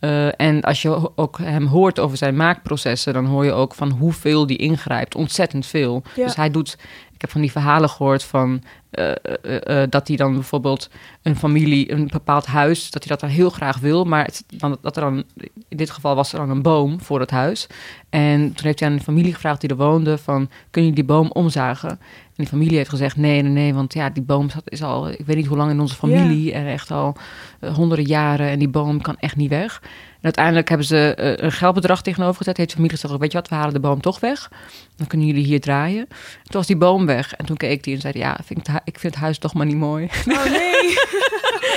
Eh, en als je ook hem hoort over zijn maakprocessen, dan hoor je ook van hoeveel die ingrijpt. Ontzettend veel. Ja. Dus hij doet. Ik heb van die verhalen gehoord van eh, eh, eh, dat hij dan bijvoorbeeld een familie, een bepaald huis, dat hij dat dan heel graag wil. Maar dan, dat er dan, in dit geval was er dan een boom voor het huis. En toen heeft hij aan de familie gevraagd die er woonde: van, kun je die boom omzagen? En die familie heeft gezegd: nee, nee, nee, want ja, die boom zat- is al, ik weet niet hoe lang in onze familie, en echt al eh, honderden jaren. En die boom kan echt niet weg. En uiteindelijk hebben ze eh, een geldbedrag tegenover gezet. Heeft de familie gezegd, weet je wat, we halen de boom toch weg. Dan kunnen jullie hier draaien. Toen was die boom weg. En toen keek hij en zei, ja, vind ik, vind het huis toch maar niet mooi. Oh nee.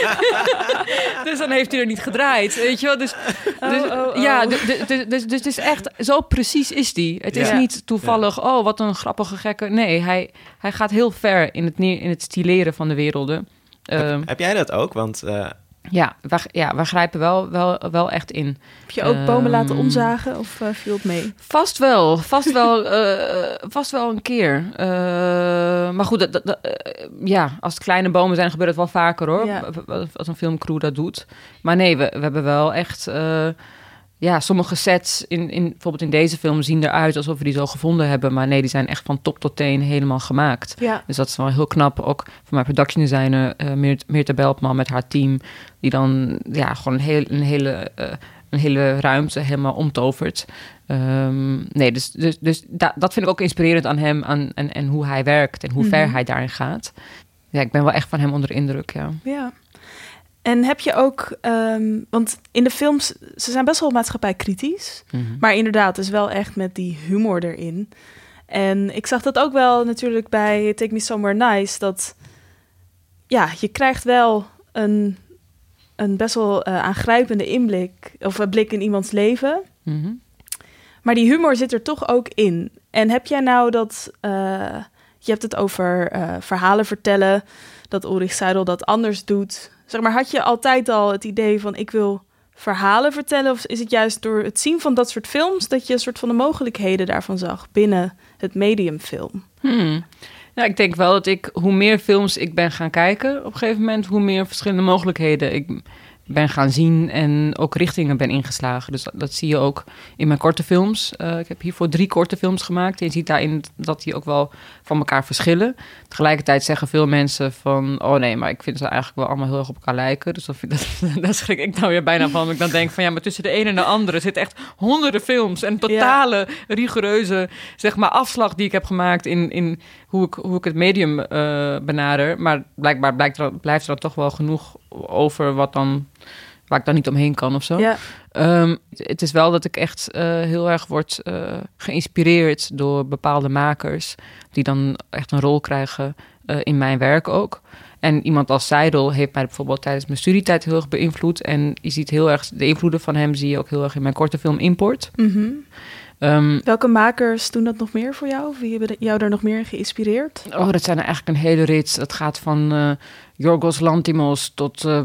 dus dan heeft hij er niet gedraaid, weet je wel. Dus, dus oh, oh. ja, dus, dus, dus, dus het is echt, zo precies is die. Het is Ja. niet toevallig, oh, wat een grappige gekke. Nee, hij, hij gaat heel ver in het, in het stileren van de werelden. Ehm, Heb, heb jij dat ook? Want eh, ja, wij, ja, wij grijpen wel, wel, wel echt in. Heb je ook bomen laten Ehm, omzagen of eh, viel het mee? Vast wel, vast wel, eh, vast wel een keer. Eh, maar goed, dat, ja, als het kleine bomen zijn, gebeurt het wel vaker hoor. Ja. Als een filmcrew dat doet. Maar nee, we, we hebben wel echt. Ja, sommige sets, in, in, bijvoorbeeld in deze film, zien eruit alsof we die zo gevonden hebben. Maar nee, die zijn echt van top tot teen helemaal gemaakt. Ja. Dus dat is wel heel knap. Ook van mijn production designer, eh Meert- Meerte Beltman met haar team. Die dan ja, gewoon een, heel, een, hele, eh, een hele ruimte helemaal omtovert. Ehm, nee, dus, dus, dus da- dat vind ik ook inspirerend aan hem. Aan, en, en hoe hij werkt en hoe ver Mhm. hij daarin gaat. Ja, ik ben wel echt van hem onder de indruk, ja. Ja. En heb je ook, ehm, want in de films, ze zijn best wel maatschappijkritisch, Mhm. maar inderdaad, is wel echt met die humor erin. En ik zag dat ook wel natuurlijk bij Take Me Somewhere Nice, dat ja, je krijgt wel een, een best wel eh, aangrijpende inblik of een blik in iemands leven. Mhm. Maar die humor zit er toch ook in. En heb jij nou dat... eh, je hebt het over eh, verhalen vertellen... dat Ulrich Seidel dat anders doet. Zeg maar, had je altijd al het idee van... ik wil verhalen vertellen? Of is het juist door het zien van dat soort films... dat je een soort van de mogelijkheden daarvan zag... binnen het medium film? Hmm. Ja, ik denk wel dat ik, hoe meer films ik ben gaan kijken op een gegeven moment, hoe meer verschillende mogelijkheden ik ben gaan zien en ook richtingen ben ingeslagen. Dus dat, dat zie je ook in mijn korte films. Eh, ik heb hiervoor drie korte films gemaakt. En je ziet daarin dat die ook wel van elkaar verschillen. Tegelijkertijd zeggen veel mensen van... oh nee, maar ik vind ze eigenlijk wel allemaal heel erg op elkaar lijken. Dus dat, daar schrik ik nou weer bijna van. Ik dan denk van ja, maar tussen de ene en de andere... zitten echt honderden films en totale rigoureuze zeg maar, afslag die ik heb gemaakt... in, in hoe, ik, hoe ik het medium eh, benader. Maar blijkbaar blijkt er, blijft er dan toch wel genoeg over... wat dan, waar ik dan niet omheen kan of zo. Ja, Ehm, het is wel dat ik echt eh, heel erg word eh, geïnspireerd door bepaalde makers die dan echt een rol krijgen eh, in mijn werk ook. En iemand als Seidel heeft mij bijvoorbeeld tijdens mijn studietijd heel erg beïnvloed. En je ziet heel erg de invloeden van hem zie je ook heel erg in mijn korte film Import. Mhm. Ehm, Welke makers doen dat nog meer voor jou? Of wie hebben jou daar nog meer in geïnspireerd? Oh, dat zijn er eigenlijk een hele rits. Dat gaat van Yorgos Lantimos tot eh,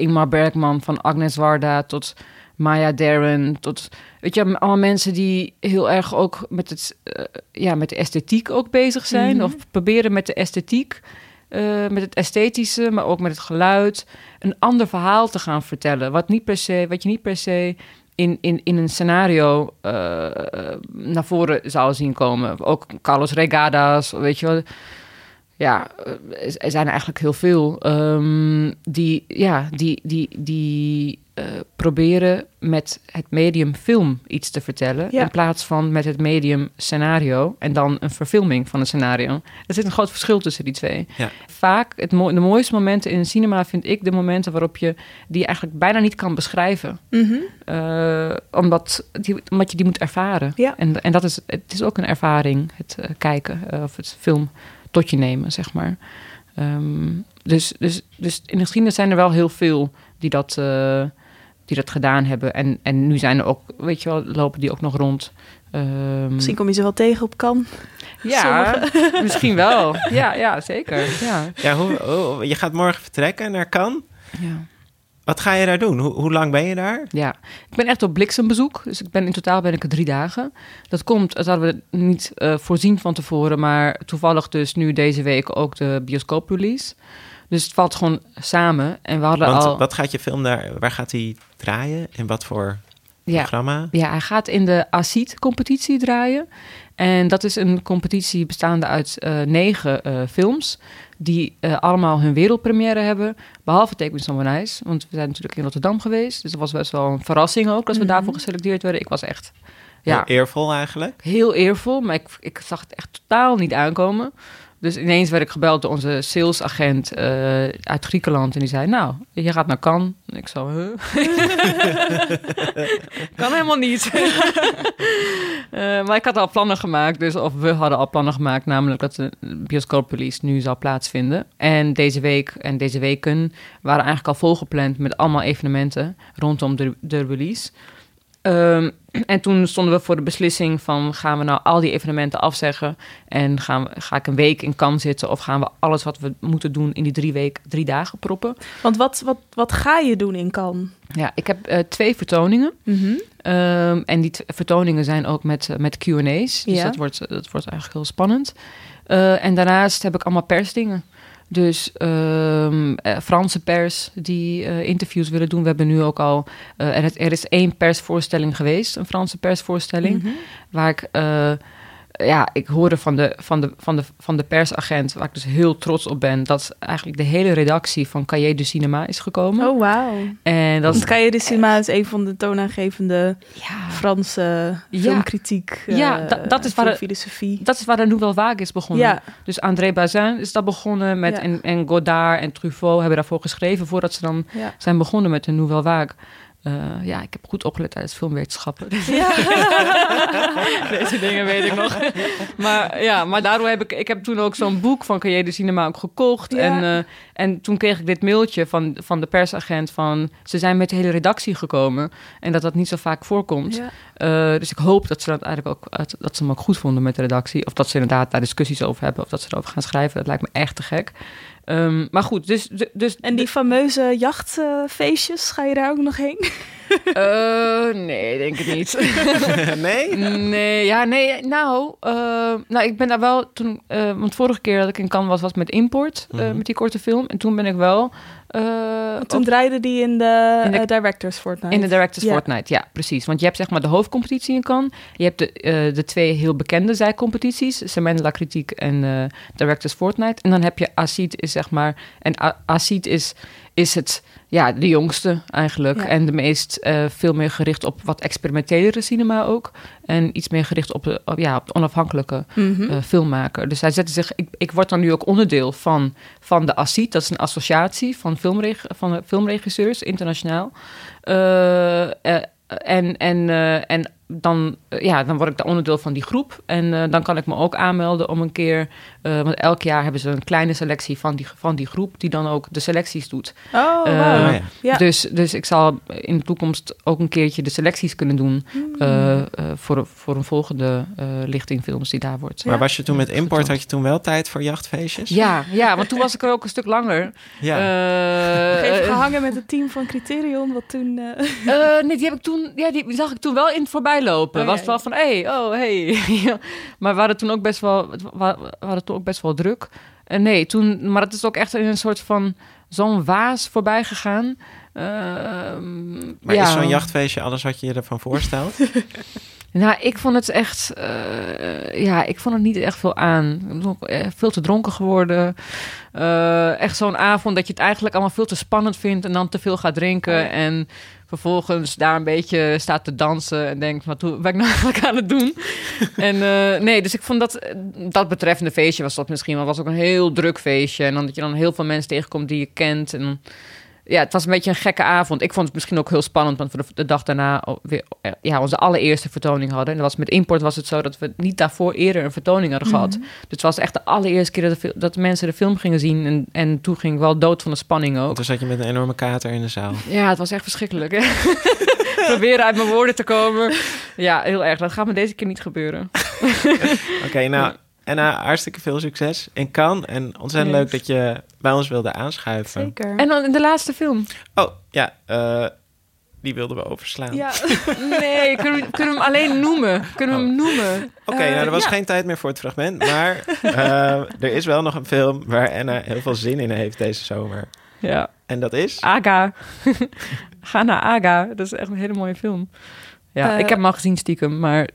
Ingmar Bergman, van Agnes Warda tot Maya Deren. Tot, weet je, allemaal mensen die heel erg ook met, het, eh, ja, met de esthetiek ook bezig zijn. Mhm. Of proberen met de esthetiek, eh, met het esthetische, maar ook met het geluid, een ander verhaal te gaan vertellen. Wat, niet per se, wat je niet per se in, in, in een scenario eh, naar voren zou zien komen. Ook Carlos Regadas, weet je wel. Ja, er zijn er eigenlijk heel veel ehm, die, ja, die, die, die eh, proberen met het medium film iets te vertellen. Ja. In plaats van met het medium scenario en dan een verfilming van een scenario. Er zit een groot verschil tussen die twee. Ja. Vaak, het mo- de mooiste momenten in een cinema vind ik de momenten waarop je die eigenlijk bijna niet kan beschrijven. Mhm. Eh, omdat, die, omdat je die moet ervaren. Ja. En, en dat is, het is ook een ervaring, het eh, kijken eh, of het film tot je nemen, zeg maar. Ehm, dus, dus, dus in de geschiedenis zijn er wel heel veel die dat, eh, die dat gedaan hebben. En, en nu zijn er ook, weet je wel, lopen die ook nog rond. Ehm, Misschien kom je ze wel tegen op kan. ja, misschien wel. Ja, ja zeker. Ja. ja, hoe, hoe- je gaat morgen vertrekken naar Cannes. Ja. Wat ga je daar doen? Hoe, hoe lang ben je daar? Ja, ik ben echt op bliksembezoek. Dus ik ben in totaal ben ik er drie dagen. Dat komt, dat hadden we niet eh, voorzien van tevoren, maar toevallig dus nu deze week ook de bioscooprelease. Dus het valt gewoon samen. En we hadden Want al. wat gaat je film daar, waar gaat hij draaien? In wat voor ja, programma? ja, hij gaat in de ACID-competitie draaien. En dat is een competitie bestaande uit eh, negen eh, films. Die eh, allemaal hun wereldpremière hebben. Behalve Take Me Somewhere Nice. Want we zijn natuurlijk in Rotterdam geweest. Dus dat was best wel een verrassing ook. Dat we Mhm. daarvoor geselecteerd werden. Ik was echt ja, Heel eervol eigenlijk. heel eervol, maar ik, ik zag het echt totaal niet aankomen. Dus ineens werd ik gebeld door onze salesagent eh, uit Griekenland. En die zei, nou, je gaat naar Cannes. Ik zo, huh? kan helemaal niet. Eh, maar ik had al plannen gemaakt. Dus, of we hadden al plannen gemaakt. Namelijk dat de bioscooprelease nu zou plaatsvinden. En deze week en deze weken waren eigenlijk al volgepland... met allemaal evenementen rondom de, de release. Ehm, en toen stonden we voor de beslissing van gaan we nou al die evenementen afzeggen en gaan we, ga ik een week in Cannes zitten of gaan we alles wat we moeten doen in die drie, week, drie dagen proppen. Want wat, wat, wat ga je doen in Cannes? Ja, ik heb eh, twee vertoningen Ehm, en die vertoningen zijn ook met, eh, met Q&A's, dus Ja. dat, wordt, dat wordt eigenlijk heel spannend. Eh, en daarnaast heb ik allemaal persdingen. Dus eh, Franse pers die eh, interviews willen doen. We hebben nu ook al... eh, en het, er is één persvoorstelling geweest, een Franse persvoorstelling... waar ik... ja, ik hoorde van de, van, de, van, de, van de persagent, waar ik dus heel trots op ben... dat eigenlijk de hele redactie van Cahiers du Cinema is gekomen. Oh, wauw. En dat Want Cahiers de Cinema is een van de toonaangevende ja, Franse filmkritiek. Ja, eh, da- dat is waar de- filosofie. dat is waar de Nouvelle Vague is begonnen. Ja, Dus André Bazin is dat begonnen met... En, en Godard en Truffaut hebben daarvoor geschreven... voordat ze dan zijn begonnen met de Nouvelle Vague. Eh, ja, ik heb goed opgelet tijdens filmwetenschappen. Deze dingen weet ik nog. maar ja, maar daardoor heb ik... Ik heb toen ook zo'n boek van Cahiers de Cinema ook gekocht. Ja. En, eh, en toen kreeg ik dit mailtje van, van de persagent van... Ze zijn met de hele redactie gekomen. En dat dat niet zo vaak voorkomt. Ja. Eh, dus ik hoop dat ze dat eigenlijk ook dat ze hem ook goed vonden met de redactie. Of dat ze inderdaad daar discussies over hebben. Of dat ze erover gaan schrijven. Dat lijkt me echt te gek. Ehm, maar goed, dus... dus En die fameuze jachtfeestjes, ga je daar ook nog heen? Eh, nee, denk ik niet. nee? nee, ja, nee. Nou, eh, nou, ik ben daar wel toen... eh, want vorige keer dat ik in Cannes was, was met Import. eh, Mhm. met die korte film. En toen ben ik wel... eh, Toen draaide die in de, In de- Directors Fortnite. in de Directors Ja. Fortnite, ja, precies. Want je hebt zeg maar de hoofdcompetitie in Cannes. Je hebt de, eh, de twee heel bekende zijcompetities. Semaine de la Critique en eh, Directors Fortnite. En dan heb je Acid is zeg maar... En Acid is, is het... Ja, de jongste eigenlijk. Ja. En de meest eh, veel meer gericht op wat experimentelere cinema ook. En iets meer gericht op de, op, ja, op de onafhankelijke Mhm. eh, filmmaker. Dus hij zette zich. Ik, ik word dan nu ook onderdeel van, van de ACID. Dat is een associatie van, filmreg, van eh, filmregisseurs internationaal. Eh, eh, en, en, eh, en dan, eh, ja, dan word ik daar onderdeel van die groep. En eh, dan kan ik me ook aanmelden om een keer. eh, want elk jaar hebben ze een kleine selectie van die, van die groep. die dan ook de selecties doet. Oh. Oh, ja. Ja. Dus, dus ik zal in de toekomst ook een keertje de selecties kunnen doen. Hmm. eh, eh, voor, voor een volgende eh, lichting films die daar wordt. Maar was je toen met import, had je toen wel tijd voor jachtfeestjes? Ja, ja, want toen was ik er ook een stuk langer. Ja. Eh, even eh, gehangen met het team van Criterion, wat toen... eh, eh, nee, die heb ik toen, ja, die zag ik toen wel in het voorbij lopen. Oh, was ja, wel van, hé, hey, oh, hey. Ja. maar we hadden toen ook best wel, we hadden toen ook best wel druk. En nee, toen, maar het is ook echt in een soort van zo'n waas voorbij gegaan. Ehm, maar ja. is zo'n jachtfeestje alles wat je je ervan voorstelt? Nou, ik vond het echt, eh, ja, ik vond het niet echt veel aan. Ik ben ook, eh, veel te dronken geworden. Eh, echt zo'n avond dat je het eigenlijk allemaal veel te spannend vindt en dan te veel gaat drinken. En vervolgens daar een beetje staat te dansen en denkt, wat doe- ben ik nou eigenlijk aan het doen? en eh, nee, dus ik vond dat, dat betreffende feestje was dat misschien wel, was ook een heel druk feestje. En dan dat je dan heel veel mensen tegenkomt die je kent en ja, het was een beetje een gekke avond. Ik vond het misschien ook heel spannend, want we de, dag daarna weer eh, ja, onze allereerste vertoning hadden. En dat was met import was het zo dat we niet daarvoor eerder een vertoning hadden gehad. Dus het was echt de allereerste keer dat, de, dat mensen de film gingen zien. En, en toen ging ik wel dood van de spanning ook. Toen zat je met een enorme kater in de zaal. Ja, het was echt verschrikkelijk. Hè? Proberen uit mijn woorden te komen. Ja, heel erg. Dat gaat me deze keer niet gebeuren. Oké, nou, en uh, hartstikke veel succes in Cannes. En ontzettend Yes. leuk dat je bij ons wilde aanschuiven. Zeker. En dan in de laatste film. Oh, ja, eh, die wilden we overslaan. ja. Nee, kunnen we, kunnen we hem alleen noemen? Kunnen we hem noemen? Oké, Eh, nou, er was ja. geen tijd meer voor het fragment. Maar eh, er is wel nog een film waar Anna heel veel zin in heeft deze zomer. Ja. En dat is... Aga. Ga naar Aga. Dat is echt een hele mooie film. Ja, Eh, ik heb hem al gezien stiekem, maar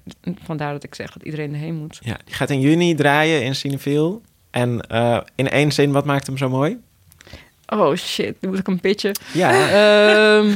vandaar dat ik zeg dat iedereen erheen moet. Ja, die gaat in juni draaien in Cineville. En eh, in één zin, wat maakt hem zo mooi? Oh shit, nu moet ik een pitchen. Ja, Ehm,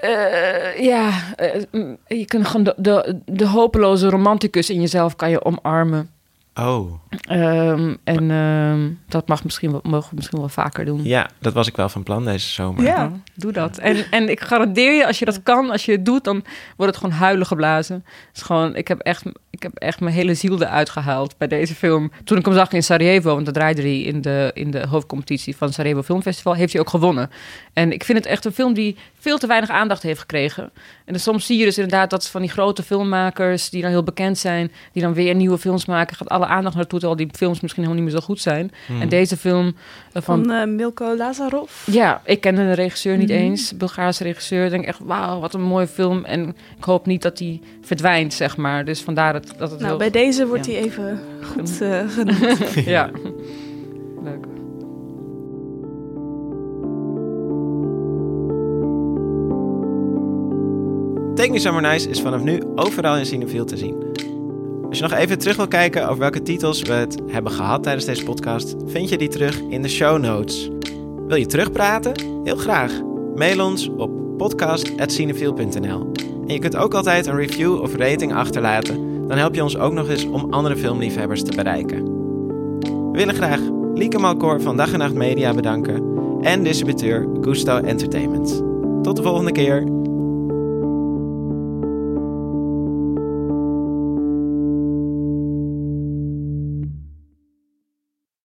eh, ja, eh, mm, je kunt gewoon de, de, de hopeloze romanticus in jezelf kan je omarmen. Oh, Ehm, en ehm, dat mag misschien wel, mogen we misschien wel vaker doen. ja, dat was ik wel van plan deze zomer. Ja. Ja, doe dat. En, en ik garandeer je, als je dat kan, als je het doet, dan wordt het gewoon huilen geblazen. Het is gewoon, ik heb echt, ik heb echt mijn hele ziel eruit gehaald bij deze film. Toen ik hem zag in Sarajevo, want dat draaide hij in de, in de hoofdcompetitie van het Sarajevo Filmfestival, heeft hij ook gewonnen. En ik vind het echt een film die veel te weinig aandacht heeft gekregen. En dus soms zie je dus inderdaad dat van die grote filmmakers, die dan heel bekend zijn, die dan weer nieuwe films maken, gaat alle aandacht naartoe, terwijl die films misschien helemaal niet meer zo goed zijn. En deze film eh, van Van eh, Milko Lazarov. ja, ik kende de regisseur niet Mhm. eens, Bulgaarse regisseur. Ik denk echt, wauw, wat een mooie film. En ik hoop niet dat die verdwijnt, zeg maar. Dus vandaar dat, dat het Nou, heel... bij deze wordt ja. hij even goed eh, genoemd. ja. Leuk. Take Me Somewhere Nice is vanaf nu overal in Cineville te zien. Als je nog even terug wil kijken over welke titels we het hebben gehad tijdens deze podcast, vind je die terug in de show notes. Wil je terugpraten? Heel graag. Mail ons op podcast.cineville.nl En je kunt ook altijd een review of rating achterlaten. Dan help je ons ook nog eens om andere filmliefhebbers te bereiken. We willen graag Lieke Malkoor van Dag en Nacht Media bedanken en distributeur Gusto Entertainment. Tot de volgende keer.